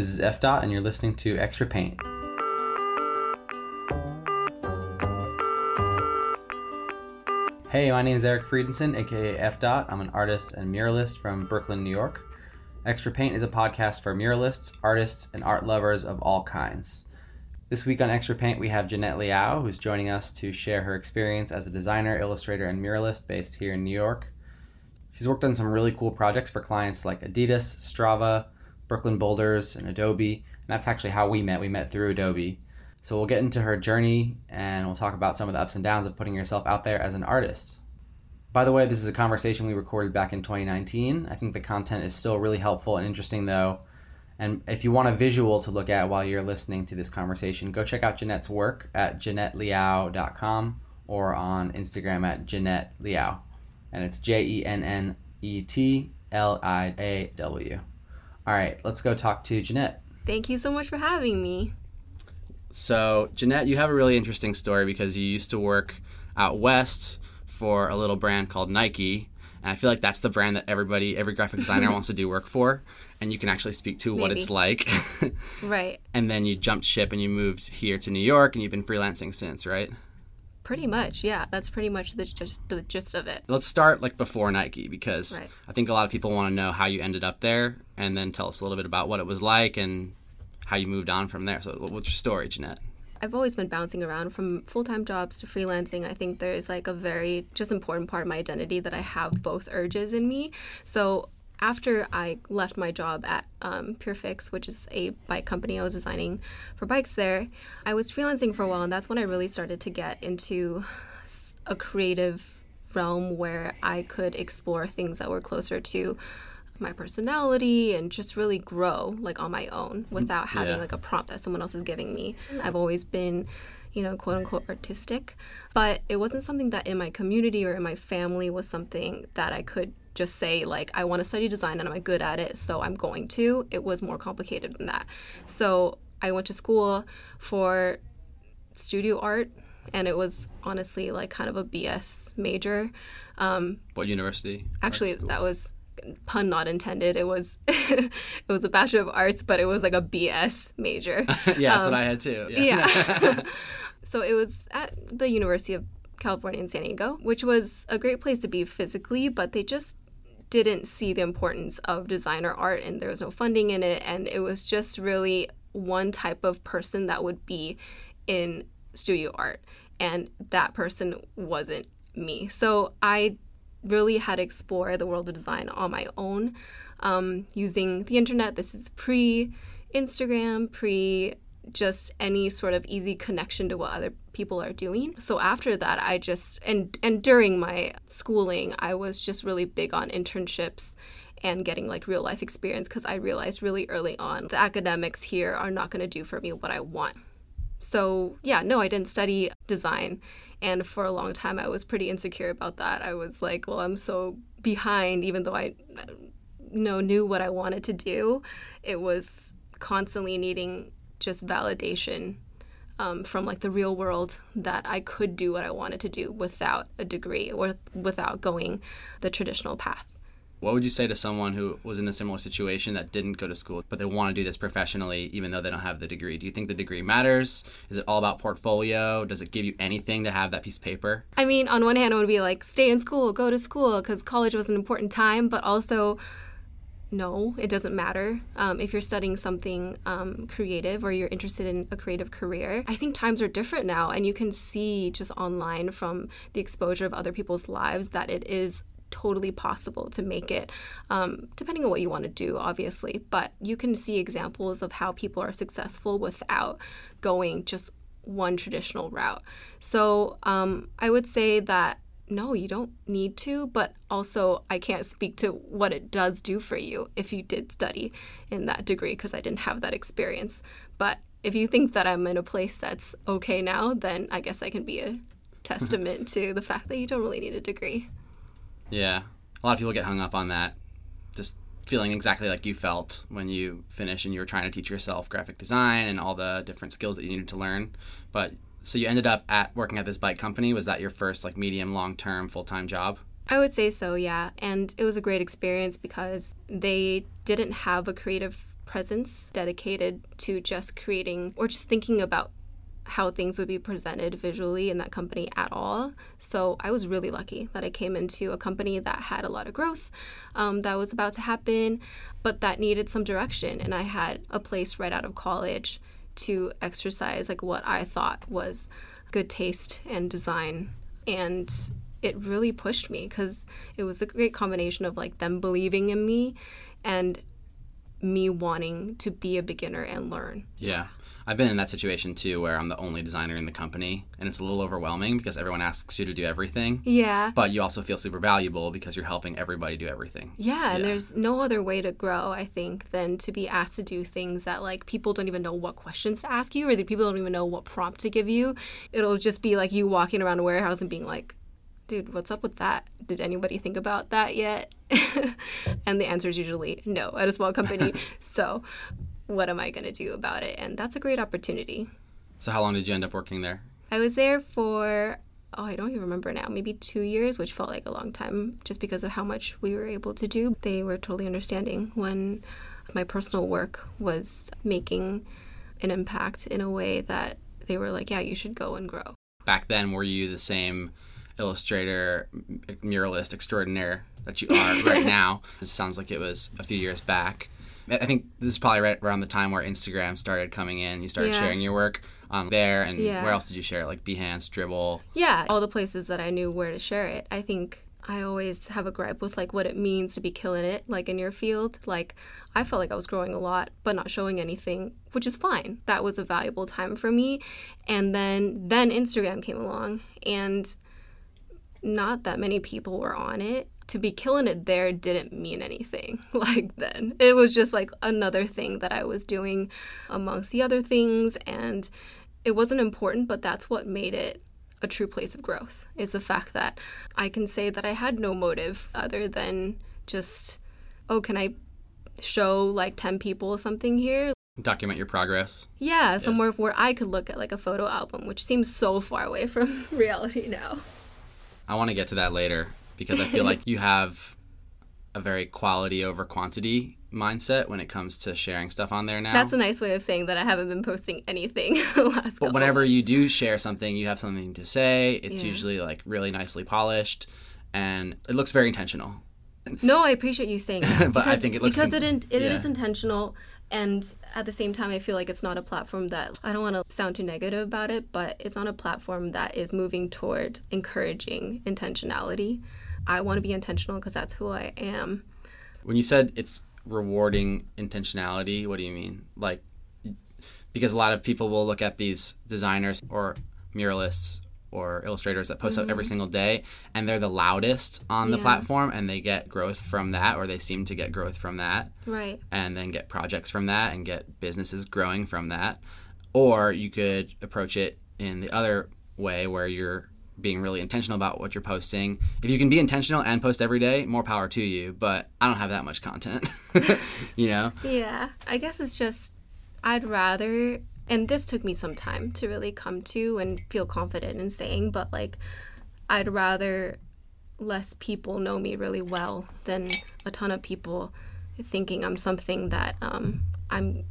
This is F Dot and you're listening to Extra Paint. Hey, my name is Eric Friedenson, aka F Dot. I'm an artist and muralist from Brooklyn, New York. Extra Paint is a podcast for muralists, artists, and art lovers of all kinds. This week on Extra Paint, we have Jeanette Liao, who's joining us to share her experience as a designer, illustrator, and muralist based here in New York. She's worked on some really cool projects for clients like Adidas, Strava, Brooklyn Boulders and Adobe. And that's actually how we met. We met through Adobe. So we'll get into her journey and we'll talk about some of the ups and downs of putting yourself out there as an artist. By the way, this is a conversation we recorded back in 2019. I think the content is still really helpful and interesting though. And if you want a visual to look at while you're listening to this conversation, go check out Jeanette's work at JeanetteLiao.com or on Instagram at JeanetteLiao. And it's J-E-N-N-E-T-L-I-A-W. All right, let's go talk to Jeanette. Thank you so much for having me. So, Jeanette, you have a really interesting story because you used to work out west for a little brand called Nike. And I feel like that's the brand that everybody, every graphic designer wants to do work for. And you can actually speak to Maybe. what it's like. right. And then you jumped ship and you moved here to New York and you've been freelancing since, right? Pretty much, yeah. That's pretty much the just the gist of it. Let's start like before Nike because right. I think a lot of people want to know how you ended up there and then tell us a little bit about what it was like and how you moved on from there. So what's your story, Jeanette? I've always been bouncing around from full-time jobs to freelancing. I think there's like a very just important part of my identity that I have both urges in me. So after I left my job at um Purefix, which is a bike company I was designing for bikes there, I was freelancing for a while and that's when I really started to get into a creative realm where I could explore things that were closer to my personality and just really grow like on my own without having yeah. like a prompt that someone else is giving me. I've always been you know, quote unquote artistic, but it wasn't something that in my community or in my family was something that I could just say like I want to study design and I'm good at it, so I'm going to. It was more complicated than that. So I went to school for studio art and it was honestly like kind of a BS major. Um what university? Actually, that was pun not intended. It was it was a bachelor of arts, but it was like a BS major. yeah, um, what I had too. Yeah. yeah. so it was at the University of California in San Diego, which was a great place to be physically, but they just didn't see the importance of designer art and there was no funding in it and it was just really one type of person that would be in studio art and that person wasn't me. So I really had to explore the world of design on my own um using the internet. This is pre Instagram, pre just any sort of easy connection to what other people are doing. So after that, I just and and during my schooling, I was just really big on internships and getting like real life experience cuz I realized really early on the academics here are not going to do for me what I want. So, yeah, no, I didn't study design and for a long time I was pretty insecure about that. I was like, well, I'm so behind even though I no knew what I wanted to do. It was constantly needing just validation um from like the real world that I could do what I wanted to do without a degree or without going the traditional path. What would you say to someone who was in a similar situation that didn't go to school but they want to do this professionally even though they don't have the degree? Do you think the degree matters? Is it all about portfolio? Does it give you anything to have that piece of paper? I mean, on one hand it would be like stay in school, go to school because college was an important time, but also no, it doesn't matter. Um, if you're studying something um, creative or you're interested in a creative career, I think times are different now. And you can see just online from the exposure of other people's lives that it is totally possible to make it um depending on what you want to do obviously but you can see examples of how people are successful without going just one traditional route so um i would say that no, you don't need to, but also I can't speak to what it does do for you if you did study in that degree because I didn't have that experience. But if you think that I'm in a place that's okay now, then I guess I can be a testament to the fact that you don't really need a degree. Yeah. A lot of people get hung up on that. Just feeling exactly like you felt when you finish and you were trying to teach yourself graphic design and all the different skills that you needed to learn, but so you ended up at working at this bike company. Was that your first like medium long term full time job? I would say so, yeah. And it was a great experience because they didn't have a creative presence dedicated to just creating or just thinking about how things would be presented visually in that company at all. So I was really lucky that I came into a company that had a lot of growth um that was about to happen, but that needed some direction and I had a place right out of college to exercise like what I thought was good taste and design. And it really pushed me cuz it was a great combination of like them believing in me and me wanting to be a beginner and learn. Yeah. I've been in that situation too where I'm the only designer in the company and it's a little overwhelming because everyone asks you to do everything. Yeah. But you also feel super valuable because you're helping everybody do everything. Yeah, yeah. and there's no other way to grow, I think, than to be asked to do things that like people don't even know what questions to ask you or the people don't even know what prompt to give you. It'll just be like you walking around a warehouse and being like dude, what's up with that? Did anybody think about that yet? and the answer is usually no at a small company. so what am I going to do about it? And that's a great opportunity. So how long did you end up working there? I was there for oh, I don't even remember now, maybe 2 years, which felt like a long time just because of how much we were able to do. They were totally understanding when my personal work was making an impact in a way that they were like, yeah, you should go and grow. Back then, were you the same illustrator muralist extraordinaire that you are right now. It sounds like it was a few years back. I think this is probably right around the time where Instagram started coming in. You started yeah. sharing your work on there. And yeah. where else did you share it? Like Behance, Dribbble? Yeah, all the places that I knew where to share it. I think I always have a gripe with like what it means to be killing it like in your field. Like I felt like I was growing a lot but not showing anything, which is fine. That was a valuable time for me. And then then Instagram came along and not that many people were on it. To be killing it there didn't mean anything like then. It was just like another thing that I was doing amongst the other things and it wasn't important, but that's what made it a true place of growth is the fact that I can say that I had no motive other than just oh, can I show like 10 people something here? document your progress. Yeah, somewhere yeah. where I could look at like a photo album, which seems so far away from reality now. I want to get to that later because I feel like you have a very quality over quantity mindset when it comes to sharing stuff on there now. That's a nice way of saying that I haven't been posting anything the last But whenever months. you do share something, you have something to say. It's yeah. usually like really nicely polished and it looks very intentional no, I appreciate you saying that. but because, I think it looks because it, in, it yeah. is intentional and at the same time I feel like it's not a platform that I don't want to sound too negative about it, but it's on a platform that is moving toward encouraging intentionality. I want to be intentional because that's who I am. When you said it's rewarding intentionality, what do you mean? Like because a lot of people will look at these designers or muralists or illustrators that post mm -hmm. up every single day and they're the loudest on the yeah. platform and they get growth from that or they seem to get growth from that. Right. And then get projects from that and get businesses growing from that. Or you could approach it in the other way where you're being really intentional about what you're posting. If you can be intentional and post every day, more power to you, but I don't have that much content. you know? Yeah. I guess it's just I'd rather and this took me some time to really come to and feel confident in saying but like I'd rather less people know me really well than a ton of people thinking I'm something that um I'm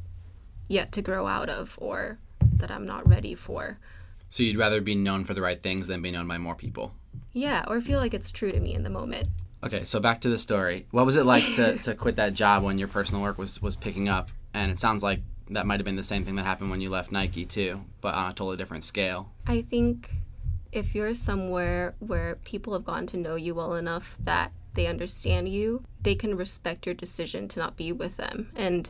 yet to grow out of or that I'm not ready for. So you'd rather be known for the right things than be known by more people. Yeah, or feel like it's true to me in the moment. Okay, so back to the story. What was it like to to quit that job when your personal work was was picking up? And it sounds like that might have been the same thing that happened when you left Nike too, but on a totally different scale. I think if you're somewhere where people have gotten to know you well enough that they understand you, they can respect your decision to not be with them. And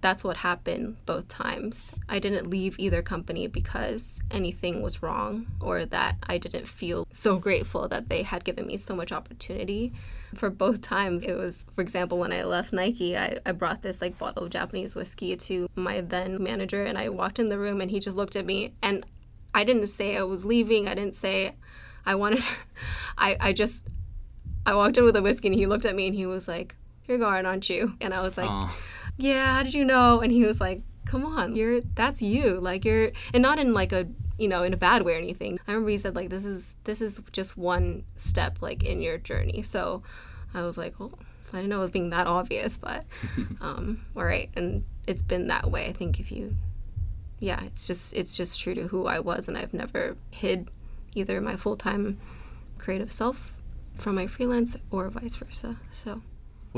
that's what happened both times. I didn't leave either company because anything was wrong or that I didn't feel so grateful that they had given me so much opportunity. For both times, it was, for example, when I left Nike, I, I brought this like bottle of Japanese whiskey to my then manager and I walked in the room and he just looked at me and I didn't say I was leaving. I didn't say I wanted, I, I just, I walked in with a whiskey and he looked at me and he was like, you're going, aren't you? And I was like, oh yeah, how did you know? And he was like, come on, you're, that's you. Like you're, and not in like a, you know, in a bad way or anything. I remember he said like, this is, this is just one step like in your journey. So I was like, well, I didn't know it was being that obvious, but, um, all right. And it's been that way. I think if you, yeah, it's just, it's just true to who I was. And I've never hid either my full-time creative self from my freelance or vice versa. So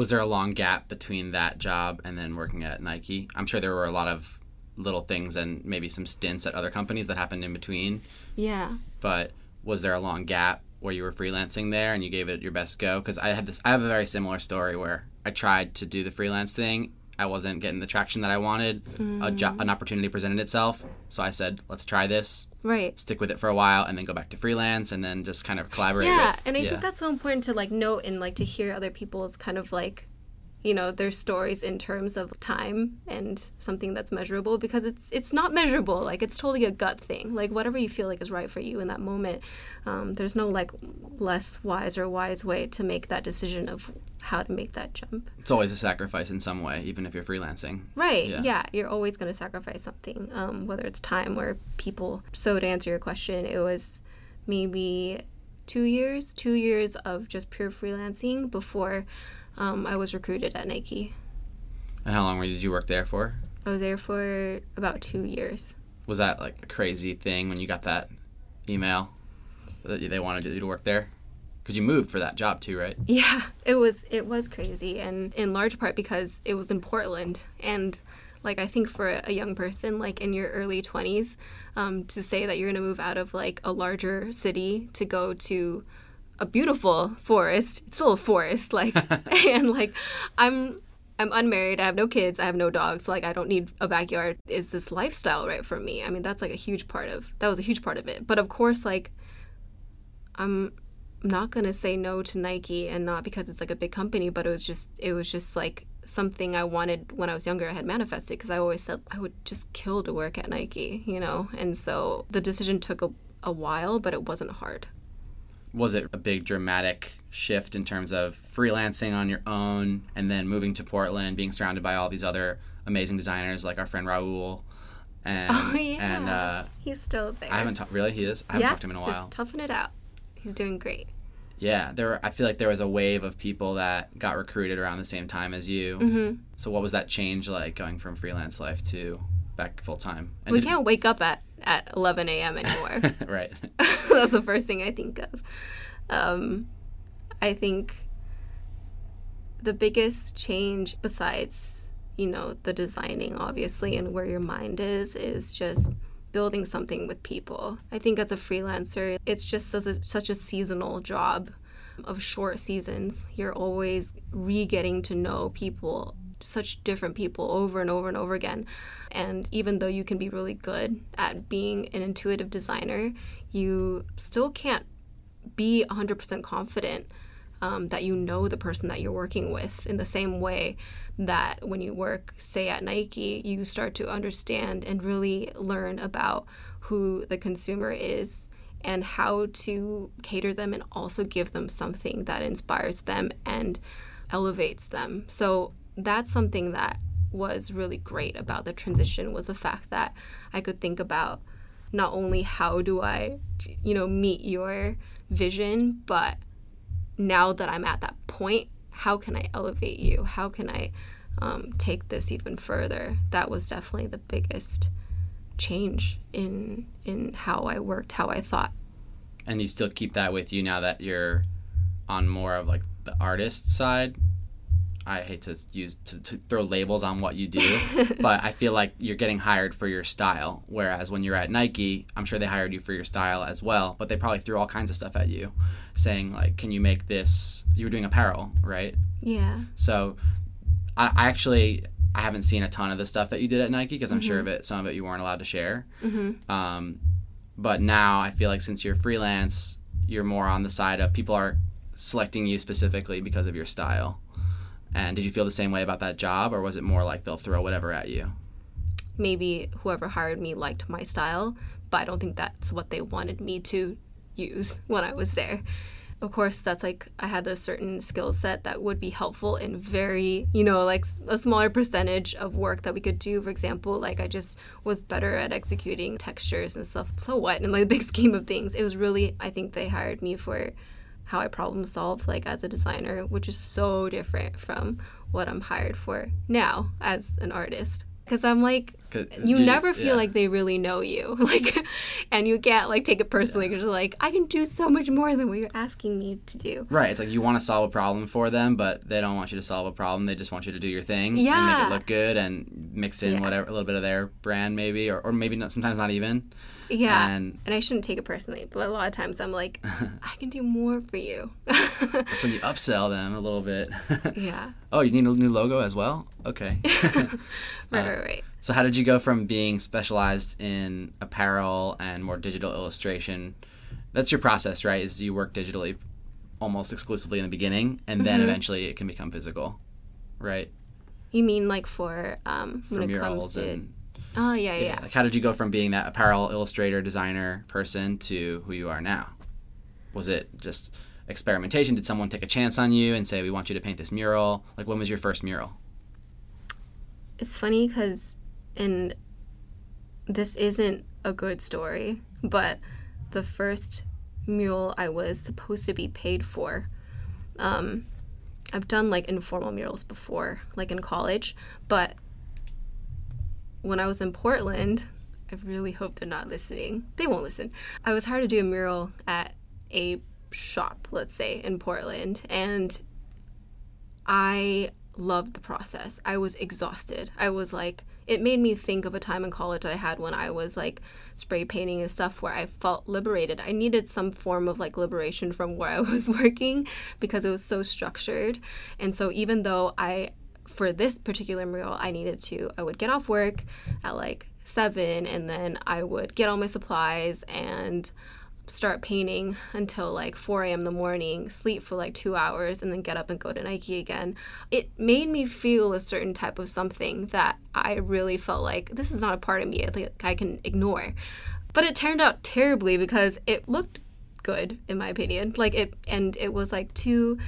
was there a long gap between that job and then working at Nike? I'm sure there were a lot of little things and maybe some stints at other companies that happened in between. Yeah. But was there a long gap where you were freelancing there and you gave it your best go? Cuz I had this I have a very similar story where I tried to do the freelance thing I wasn't getting the traction that I wanted. Mm. A jo- an opportunity presented itself, so I said, "Let's try this." Right. Stick with it for a while and then go back to freelance and then just kind of collaborate Yeah, with, and I yeah. think that's so important to like note and like to hear other people's kind of like you know their stories in terms of time and something that's measurable because it's it's not measurable like it's totally a gut thing like whatever you feel like is right for you in that moment um there's no like less wise or wise way to make that decision of how to make that jump. It's always a sacrifice in some way, even if you're freelancing. Right. Yeah. yeah you're always going to sacrifice something, um, whether it's time or people. So to answer your question, it was maybe 2 years, 2 years of just pure freelancing before um, I was recruited at Nike. And how long did you work there for? I was there for about 2 years. Was that like a crazy thing when you got that email that they wanted you to work there? because you moved for that job too, right? Yeah, it was it was crazy and in large part because it was in Portland and like I think for a young person like in your early 20s um to say that you're going to move out of like a larger city to go to a beautiful forest. It's still a forest like and like I'm I'm unmarried. I have no kids. I have no dogs. Like I don't need a backyard. Is this lifestyle right for me? I mean, that's like a huge part of. That was a huge part of it. But of course, like I'm not going to say no to Nike and not because it's like a big company, but it was just it was just like something I wanted when I was younger I had manifested because I always said I would just kill to work at Nike, you know. And so the decision took a, a while, but it wasn't hard. Was it a big dramatic shift in terms of freelancing on your own and then moving to Portland, being surrounded by all these other amazing designers like our friend Raul? And, oh, yeah. And, uh, He's still there. I haven't talked, really? He is? I haven't yeah, talked to him in a while. Yeah, toughen it out he's doing great. Yeah, there were, I feel like there was a wave of people that got recruited around the same time as you. Mm. So what was that change like going from freelance life to back full time? And we can't wake up at at 11 a.m. anymore. right. That's the first thing I think of. Um I think the biggest change besides, you know, the designing obviously and where your mind is is just building something with people. I think as a freelancer, it's just such a, such a seasonal job of short seasons. You're always re-getting to know people, such different people over and over and over again. And even though you can be really good at being an intuitive designer, you still can't be 100% confident um, that you know the person that you're working with in the same way that when you work, say, at Nike, you start to understand and really learn about who the consumer is and how to cater them and also give them something that inspires them and elevates them. So that's something that was really great about the transition was the fact that I could think about not only how do I you know meet your vision but now that I'm at that point, how can I elevate you? How can I um take this even further? That was definitely the biggest change in in how I worked, how I thought. And you still keep that with you now that you're on more of like the artist side I hate to use to, to throw labels on what you do, but I feel like you're getting hired for your style whereas when you're at Nike, I'm sure they hired you for your style as well, but they probably threw all kinds of stuff at you saying like can you make this you were doing apparel, right? Yeah. So I I actually I haven't seen a ton of the stuff that you did at Nike because I'm mm -hmm. sure of it some of it you weren't allowed to share. Mm -hmm. Um but now I feel like since you're freelance, you're more on the side of people are selecting you specifically because of your style. And did you feel the same way about that job or was it more like they'll throw whatever at you? Maybe whoever hired me liked my style, but I don't think that's what they wanted me to use when I was there. Of course, that's like I had a certain skill set that would be helpful in very, you know, like a smaller percentage of work that we could do. For example, like I just was better at executing textures and stuff. So what? In like the big scheme of things, it was really I think they hired me for how I problem solve like as a designer, which is so different from what I'm hired for now as an artist. Cuz I'm like you never feel yeah. like they really know you. Like and you get like take it personally yeah. cuz you're like I can do so much more than what you're asking me to do. Right. It's like you want to solve a problem for them, but they don't want you to solve a problem. They just want you to do your thing yeah. and make it look good and mix in yeah. whatever a little bit of their brand maybe or or maybe not sometimes not even. Yeah. And, and I shouldn't take it personally, but a lot of times I'm like I can do more for you. That's when you upsell them a little bit. yeah. Oh, you need a new logo as well? Okay. right, right, right. So how did you go from being specialized in apparel and more digital illustration? That's your process, right? Is you work digitally almost exclusively in the beginning and then mm -hmm. eventually it can become physical. Right? You mean like for um when From it comes to and, Oh yeah, yeah, yeah. Like how did you go from being that apparel illustrator designer person to who you are now? Was it just experimentation? Did someone take a chance on you and say we want you to paint this mural? Like when was your first mural? It's funny cuz in this isn't a good story, but the first mural I was supposed to be paid for um I've done like informal murals before, like in college, but when I was in Portland, I really hope they're not listening. They won't listen. I was hired to do a mural at a shop, let's say, in Portland, and I loved the process. I was exhausted. I was like it made me think of a time in college that I had when I was like spray painting and stuff where I felt liberated. I needed some form of like liberation from where I was working because it was so structured. And so even though I for this particular mural I needed to I would get off work at like 7 and then I would get all my supplies and start painting until like 4 a.m. in the morning, sleep for like 2 hours and then get up and go to Nike again. It made me feel a certain type of something that I really felt like this is not a part of me like I can ignore. But it turned out terribly because it looked good in my opinion. Like it and it was like too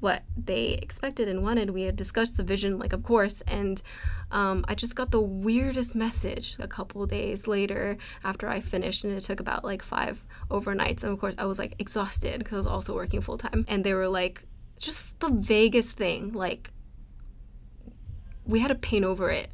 what they expected and wanted. We had discussed the vision like of course and um I just got the weirdest message a couple of days later after I finished and it took about like 5 overnights. And of course I was like exhausted because I was also working full time and they were like just the vaguest thing like we had to paint over it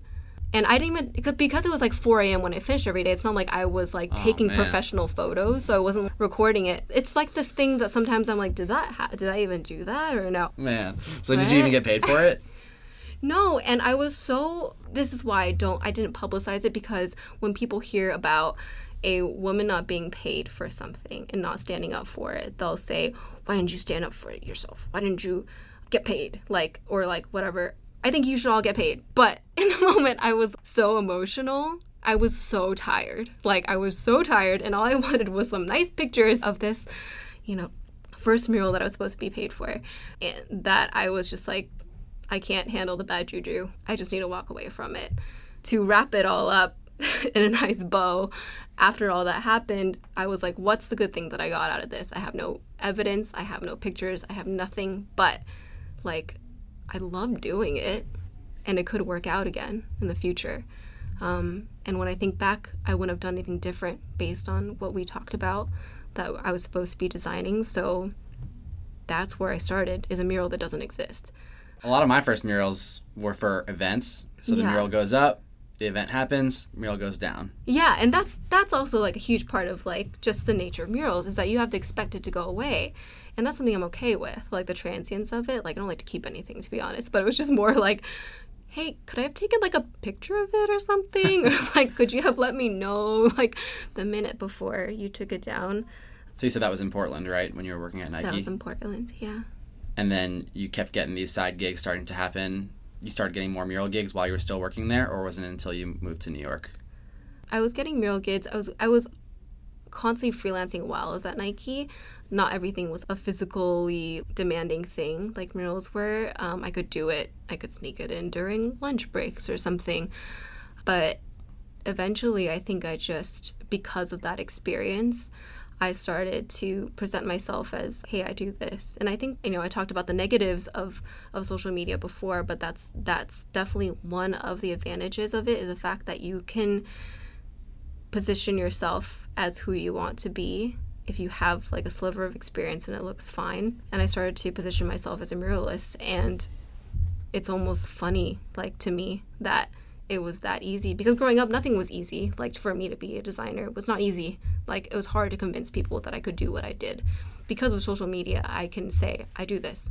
and I didn't even because it was like 4 a.m. when I finished every day. It's not like I was like oh, taking man. professional photos, so I wasn't recording it. It's like this thing that sometimes I'm like, did that ha did I even do that or no? Man, so but, did you even get paid for it? no, and I was so. This is why I don't. I didn't publicize it because when people hear about a woman not being paid for something and not standing up for it, they'll say, "Why didn't you stand up for it yourself? Why didn't you?" get paid like or like whatever I think you should all get paid. But in the moment, I was so emotional. I was so tired. Like, I was so tired, and all I wanted was some nice pictures of this, you know, first mural that I was supposed to be paid for. And that I was just like, I can't handle the bad juju. I just need to walk away from it. To wrap it all up in a nice bow, after all that happened, I was like, what's the good thing that I got out of this? I have no evidence. I have no pictures. I have nothing but, like, I love doing it and it could work out again in the future. Um and when I think back, I wouldn't have done anything different based on what we talked about that I was supposed to be designing. So that's where I started is a mural that doesn't exist. A lot of my first murals were for events. So the yeah. mural goes up, the event happens, mural goes down. Yeah, and that's that's also like a huge part of like just the nature of murals is that you have to expect it to go away. And that's something I'm okay with, like the transience of it. Like I don't like to keep anything to be honest, but it was just more like hey, could I have taken like a picture of it or something? or like could you have let me know like the minute before you took it down? So you said that was in Portland, right? When you were working at Nike. That was in Portland, yeah. And then you kept getting these side gigs starting to happen you started getting more mural gigs while you were still working there or wasn't it until you moved to New York? I was getting mural gigs. I was I was constantly freelancing while I was at Nike. Not everything was a physically demanding thing like murals were. Um I could do it. I could sneak it in during lunch breaks or something. But eventually I think I just because of that experience I started to present myself as hey I do this. And I think you know I talked about the negatives of of social media before but that's that's definitely one of the advantages of it is the fact that you can position yourself as who you want to be if you have like a sliver of experience and it looks fine. And I started to position myself as a muralist and it's almost funny like to me that it was that easy. Because growing up nothing was easy. Like for me to be a designer it was not easy. Like it was hard to convince people that I could do what I did. Because of social media I can say I do this.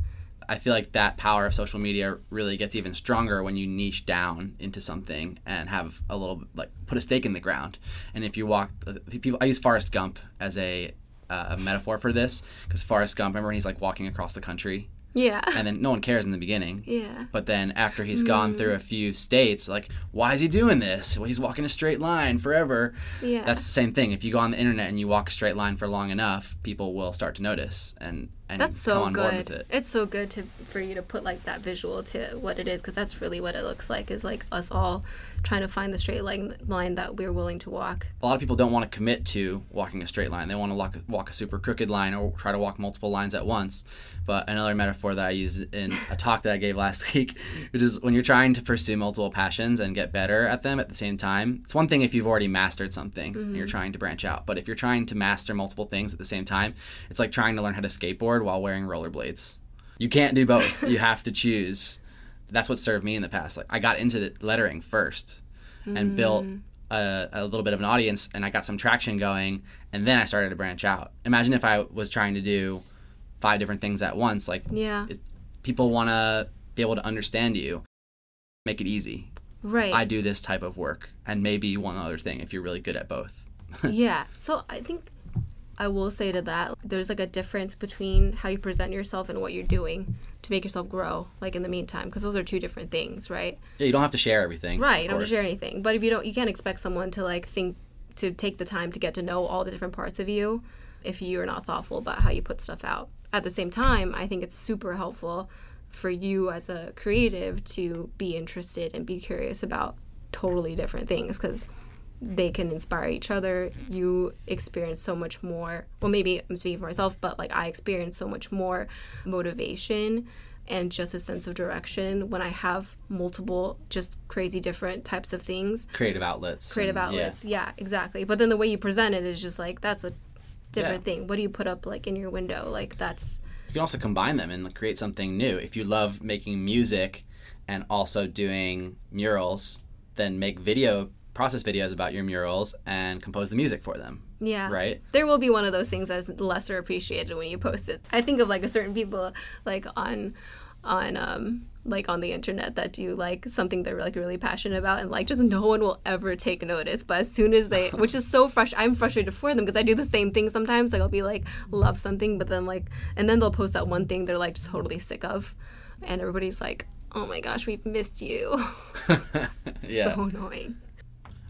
I feel like that power of social media really gets even stronger when you niche down into something and have a little like put a stake in the ground. And if you walk people I use Forrest Gump as a uh, a metaphor for this. Because Forrest Gump remember when he's like walking across the country? Yeah. And then no one cares in the beginning. Yeah. But then after he's gone through a few states, like, why is he doing this? Well, he's walking a straight line forever. Yeah. That's the same thing. If you go on the internet and you walk a straight line for long enough, people will start to notice. And and that's so good. it's so good to for you to put like that visual to what it is because that's really what it looks like is like us all trying to find the straight line line that we're willing to walk. A lot of people don't want to commit to walking a straight line. They want to walk, walk a super crooked line or try to walk multiple lines at once. But another metaphor that i used in a talk that i gave last week which is when you're trying to pursue multiple passions and get better at them at the same time it's one thing if you've already mastered something mm -hmm. and you're trying to branch out. But if you're trying to master multiple things at the same time it's like trying to learn how to skateboard while wearing rollerblades. You can't do both. you have to choose. That's what served me in the past. Like I got into lettering first and mm. built a a little bit of an audience and I got some traction going and then I started to branch out. Imagine if I was trying to do five different things at once like yeah. It, people want to be able to understand you. Make it easy. Right. I do this type of work and maybe one other thing if you're really good at both. yeah. So I think I will say to that there's like a difference between how you present yourself and what you're doing to make yourself grow like in the meantime because those are two different things, right? Yeah, you don't have to share everything. Right, you don't have to share anything. But if you don't you can't expect someone to like think to take the time to get to know all the different parts of you if you are not thoughtful about how you put stuff out. At the same time, I think it's super helpful for you as a creative to be interested and be curious about totally different things because they can inspire each other. You experience so much more. Well maybe I'm speaking for myself but like I experience so much more motivation and just a sense of direction when I have multiple just crazy different types of things. Creative outlets creative and, outlets yeah. yeah exactly. But then the way you present it is just like that's a different yeah. thing. What do you put up like in your window? Like that's you can also combine them and create something new. If you love making music and also doing murals then make video process videos about your murals and compose the music for them. Yeah. Right? There will be one of those things that's lesser appreciated when you post it. I think of like a certain people like on on um like on the internet that do like something they're like really passionate about and like just no one will ever take notice but as soon as they which is so fresh I'm frustrated for them because I do the same thing sometimes like I'll be like love something but then like and then they'll post that one thing they're like just totally sick of and everybody's like oh my gosh we've missed you yeah so annoying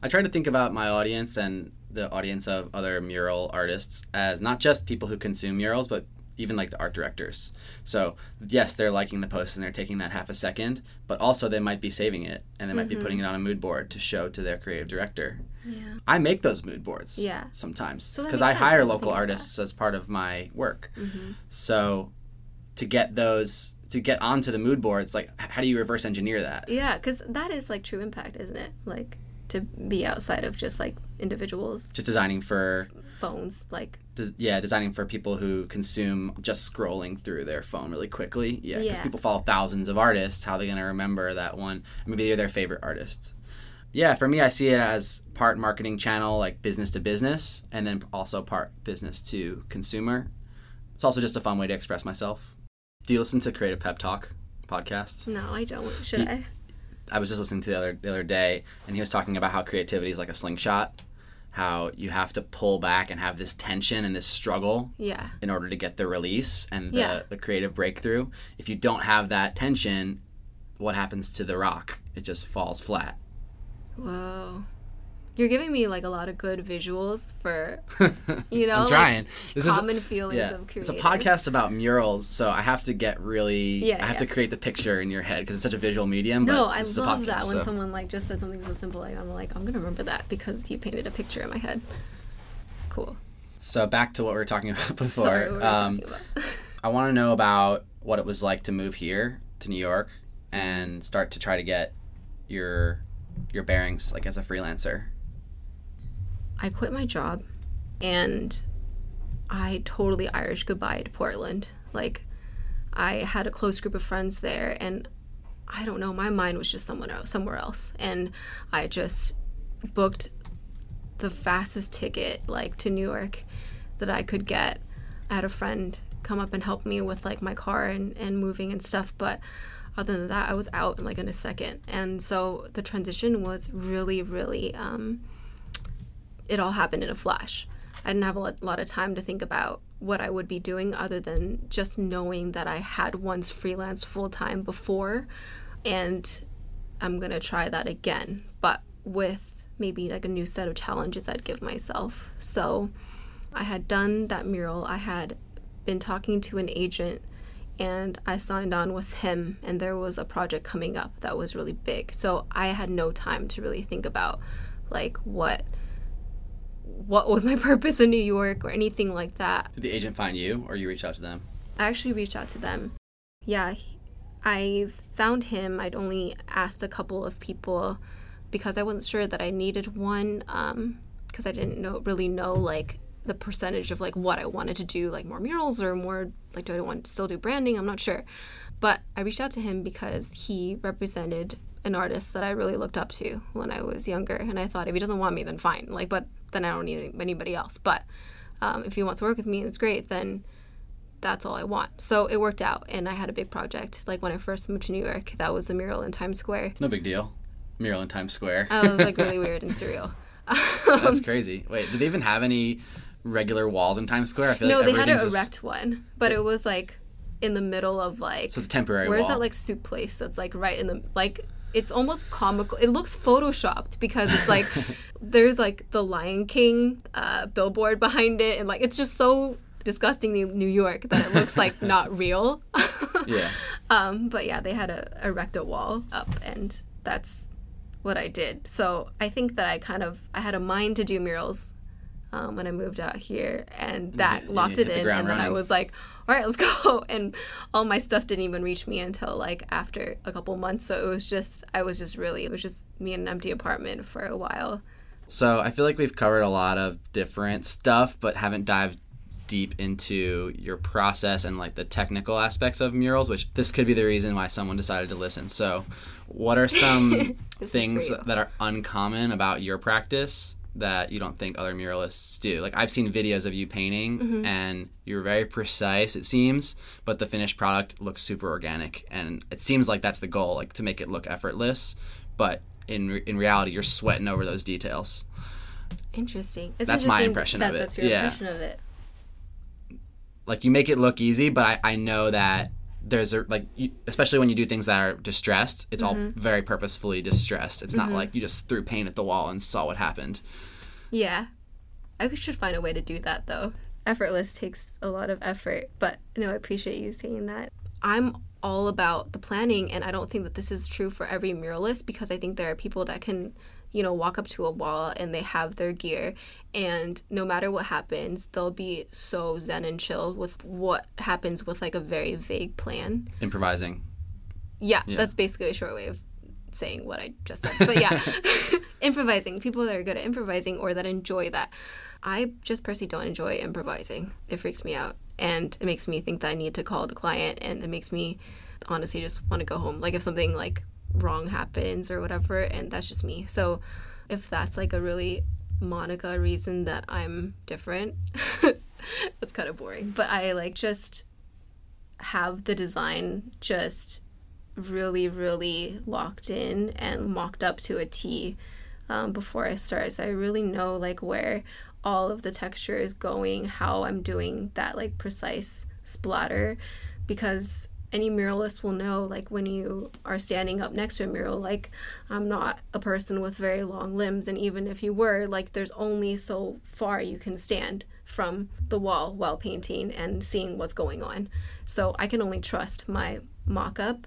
I try to think about my audience and the audience of other mural artists as not just people who consume murals but even like the art directors. So, yes, they're liking the post and they're taking that half a second, but also they might be saving it and they might mm -hmm. be putting it on a mood board to show to their creative director. Yeah. I make those mood boards yeah. sometimes so I hire local artists as part of my work. Mm -hmm. So, to get those to get onto the mood boards, like how do you reverse engineer that? Yeah, cuz that is like true impact, isn't it? Like to be outside of just like individuals. Just designing for phones like des yeah designing for people who consume just scrolling through their phone really quickly. Yeah because yeah. people follow thousands of artists. How are they going to remember that one? Maybe they're their favorite artists. Yeah for me I see it as part marketing channel like business to business and then also part business to consumer. It's also just a fun way to express myself. Do you listen to creative pep talk podcasts no I don't. Should do I? I was just listening to the other the other day, and he was talking about how creativity is like a slingshot, how you have to pull back and have this tension and this struggle, yeah, in order to get the release and the yeah. the creative breakthrough. If you don't have that tension, what happens to the rock? It just falls flat. Whoa. You're giving me like a lot of good visuals for you know I'm trying. Like, this common is, feelings yeah. of creators. It's a podcast about murals, so I have to get really yeah, I have yeah. to create the picture in your head because it's such a visual medium. No, I love podcast, that when so. someone like just said something so simple like I'm like I'm gonna remember that because you painted a picture in my head. Cool. So back to what we were talking about before. Sorry, what were um talking about. I want to know about what it was like to move here to New York and start to try to get your your bearings like as a freelancer I quit my job and I totally Irish goodbye to Portland. Like I had a close group of friends there and I don't know, my mind was just somewhere else, somewhere else. And I just booked the fastest ticket like to New York that I could get. I had a friend come up and help me with like my car and and moving and stuff, but other than that, I was out in like in a second. And so the transition was really really um it all happened in a flash. I didn't have a lot of time to think about what I would be doing other than just knowing that I had once freelanced full time before and I'm going to try that again, but with maybe like a new set of challenges I'd give myself. So I had done that mural. I had been talking to an agent and I signed on with him and there was a project coming up that was really big. So I had no time to really think about like what what was my purpose in New York or anything like that. Did the agent find you or you reached out to them? I actually reached out to them. Yeah, he, I found him. I'd only asked a couple of people because I wasn't sure that I needed one um because I didn't know really know like the percentage of like what I wanted to do like more murals or more like do I want to still do branding I'm not sure but I reached out to him because he represented an artist that I really looked up to when I was younger and I thought if he doesn't want me then fine like but then I don't need anybody else. But um if you want to work with me and it's great, then that's all I want. So it worked out and I had a big project. Like when I first moved to New York, that was a mural in Times Square. No big deal. Mural in Times Square. I was like really weird and surreal. that's crazy. Wait, did they even have any regular walls in Times Square? I feel no, like they had to just... erect one, but it was like in the middle of like So it's a temporary Where's that like soup place that's like right in the like it's almost comical. It looks photoshopped because it's like there's like the Lion King uh billboard behind it and like it's just so disgusting in New York that it looks like not real. yeah. Um but yeah, they had a erect a wall up and that's what I did. So I think that I kind of I had a mind to do murals um, when I moved out here, and that you, locked it in. The and running. then I was like, all right, let's go. And all my stuff didn't even reach me until like after a couple months. So it was just, I was just really, it was just me in an empty apartment for a while. So I feel like we've covered a lot of different stuff, but haven't dived deep into your process and like the technical aspects of murals, which this could be the reason why someone decided to listen. So, what are some things that are uncommon about your practice that you don't think other muralists do. Like I've seen videos of you painting mm -hmm. and you're very precise it seems, but the finished product looks super organic and it seems like that's the goal, like to make it look effortless, but in re in reality you're sweating over those details. Interesting. It's that's interesting my impression that of it. That's your yeah. impression of it. Like you make it look easy, but I I know that there's a like you, especially when you do things that are distressed it's mm -hmm. all very purposefully distressed. It's mm -hmm. not like you just threw paint at the wall and saw what happened. Yeah. I should find a way to do that though. Effortless takes a lot of effort but no i appreciate you saying that. I'm all about the planning and i don't think that this is true for every muralist because i think there are people that can you know, walk up to a wall and they have their gear and no matter what happens, they'll be so zen and chill with what happens with like a very vague plan. Improvising. Yeah, yeah. that's basically a short way of saying what I just said. But yeah, improvising. People that are good at improvising or that enjoy that. I just personally don't enjoy improvising. It freaks me out and it makes me think that I need to call the client and it makes me honestly just want to go home. Like if something like wrong happens or whatever and that's just me. So if that's like a really Monica reason that I'm different that's kind of boring. But I like just have the design just really really locked in and mocked up to a T um before I start. So I really know like where all of the texture is going how I'm doing that like precise splatter because any muralist will know like when you are standing up next to a mural like I'm not a person with very long limbs and even if you were like there's only so far you can stand from the wall while painting and seeing what's going on. So I can only trust my mock-up.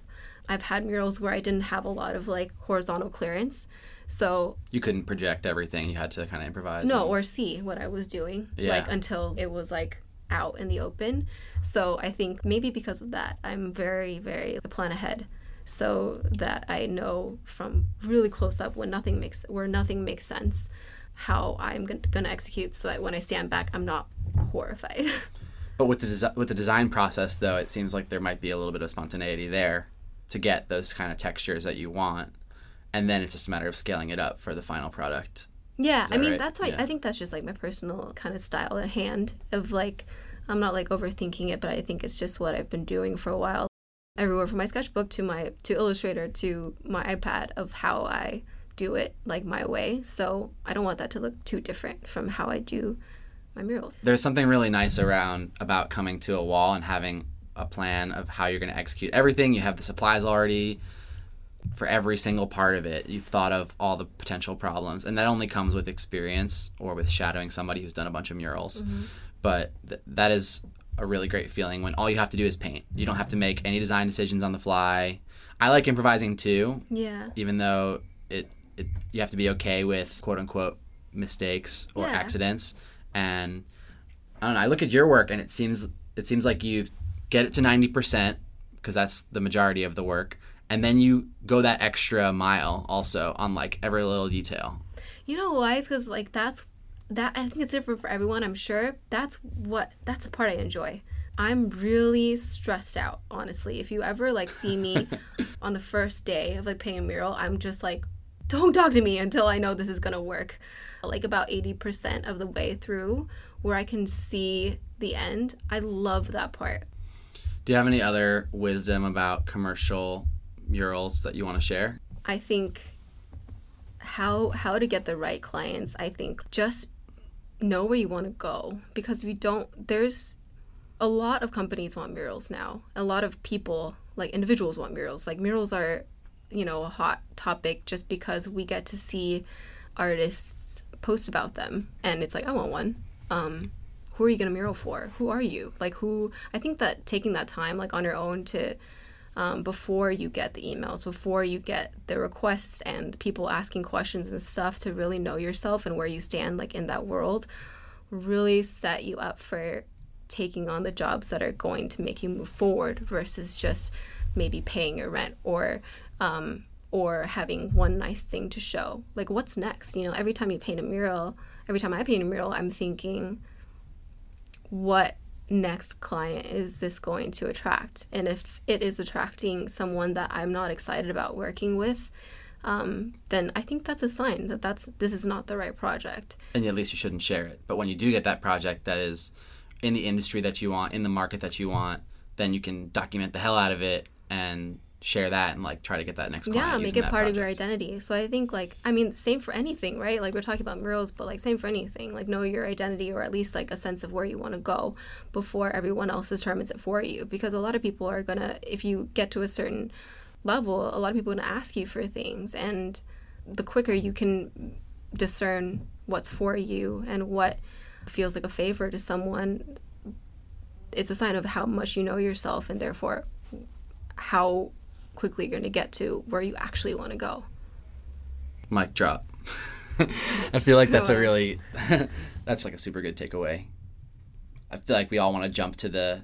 I've had murals where I didn't have a lot of like horizontal clearance. So you couldn't project everything. You had to kind of improvise. No, and... or see what I was doing yeah. like until it was like out in the open. So I think maybe because of that, I'm very, very plan ahead so that I know from really close up when nothing makes where nothing makes sense how I'm going to execute so that when I stand back, I'm not horrified. but with the with the design process though, it seems like there might be a little bit of spontaneity there to get those kind of textures that you want. And then it's just a matter of scaling it up for the final product. Yeah, I mean right? that's why yeah. I think that's just like my personal kind of style at hand of like I'm not like overthinking it, but I think it's just what I've been doing for a while. Everywhere from my sketchbook to my to Illustrator to my iPad of how I do it like my way. So, I don't want that to look too different from how I do my murals. There's something really nice around about coming to a wall and having a plan of how you're going to execute everything. You have the supplies already for every single part of it you've thought of all the potential problems. And that only comes with experience or with shadowing somebody who's done a bunch of murals. Mm -hmm. but th that is a really great feeling when all you have to do is paint. You don't have to make any design decisions on the fly. I like improvising too. Yeah. Even though it, it you have to be okay with quote unquote mistakes or yeah. accidents. And i don't know i look at your work and it seems it seems like you've get it to 90% because that's the majority of the work and then you go that extra mile also on like every little detail. You know why? It's because like that's that I think it's different for everyone. I'm sure that's what that's the part I enjoy. I'm really stressed out, honestly. If you ever like see me on the first day of like painting a mural, I'm just like don't talk to me until I know this is going to work. Like about 80% of the way through where I can see the end. I love that part. Do you have any other wisdom about commercial murals that you want to share? I think how how to get the right clients. I think just know where you want to go because we don't there's a lot of companies want murals now. A lot of people, like individuals want murals. Like murals are, you know, a hot topic just because we get to see artists post about them and it's like I want one. Um who are you going to mural for? Who are you? Like who I think that taking that time like on your own to um, before you get the emails, before you get the requests and people asking questions and stuff to really know yourself and where you stand like in that world really set you up for taking on the jobs that are going to make you move forward versus just maybe paying your rent or um or having one nice thing to show. Like what's next? You know, every time you paint a mural, every time I paint a mural, I'm thinking what next client is this going to attract? And if it is attracting someone that I'm not excited about working with um then I think that's a sign that that's this is not the right project. And at least you shouldn't share it. But when you do get that project that is in the industry that you want in the market that you want then you can document the hell out of it and share that and like try to get that next yeah make it part project. of your identity. So i think like i mean same for anything right? Like we're talking about murals but like same for anything. Like know your identity or at least like a sense of where you want to go before everyone else determines it for you. Because a lot of people are gonna if you get to a certain level a lot of people are gonna ask you for things. And the quicker you can discern what's for you and what feels like a favor to someone it's a sign of how much you know yourself and therefore how quickly you're going to get to where you actually want to go. Mic drop. I feel like that's a really that's like a super good takeaway. I feel like we all want to jump to the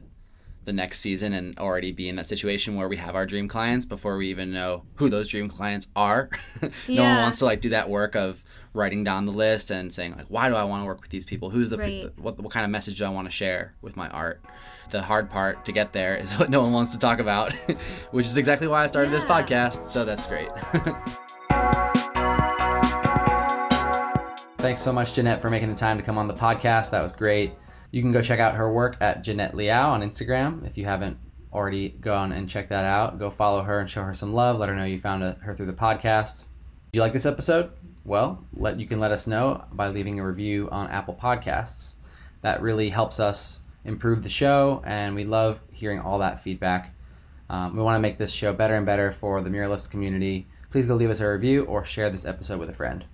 the next season and already be in that situation where we have our dream clients before we even know who those dream clients are. no yeah. one wants to like do that work of writing down the list and saying like why do I want to work with these people who's the right. what what kind of message do I want to share with my art the hard part to get there is what no one wants to talk about which is exactly why I started yeah. this podcast so that's great Thanks so much Jeanette for making the time to come on the podcast that was great You can go check out her work at Jeanette Liao on Instagram if you haven't already gone and checked that out. Go follow her and show her some love. Let her know you found her through the podcast. Do you like this episode? Well, let you can let us know by leaving a review on Apple Podcasts. That really helps us improve the show and we love hearing all that feedback. Um we want to make this show better and better for the muralist community. Please go leave us a review or share this episode with a friend.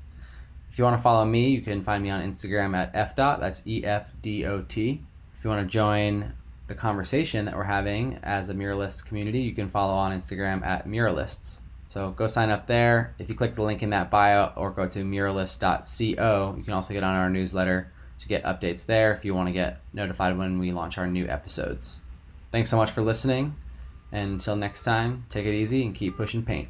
If you want to follow me, you can find me on Instagram at f. That's e f d o t. If you want to join the conversation that we're having as a muralist community, you can follow on Instagram at muralists. So go sign up there. If you click the link in that bio or go to muralist.co, you can also get on our newsletter to get updates there if you want to get notified when we launch our new episodes. Thanks so much for listening. And until next time, take it easy and keep pushing paint.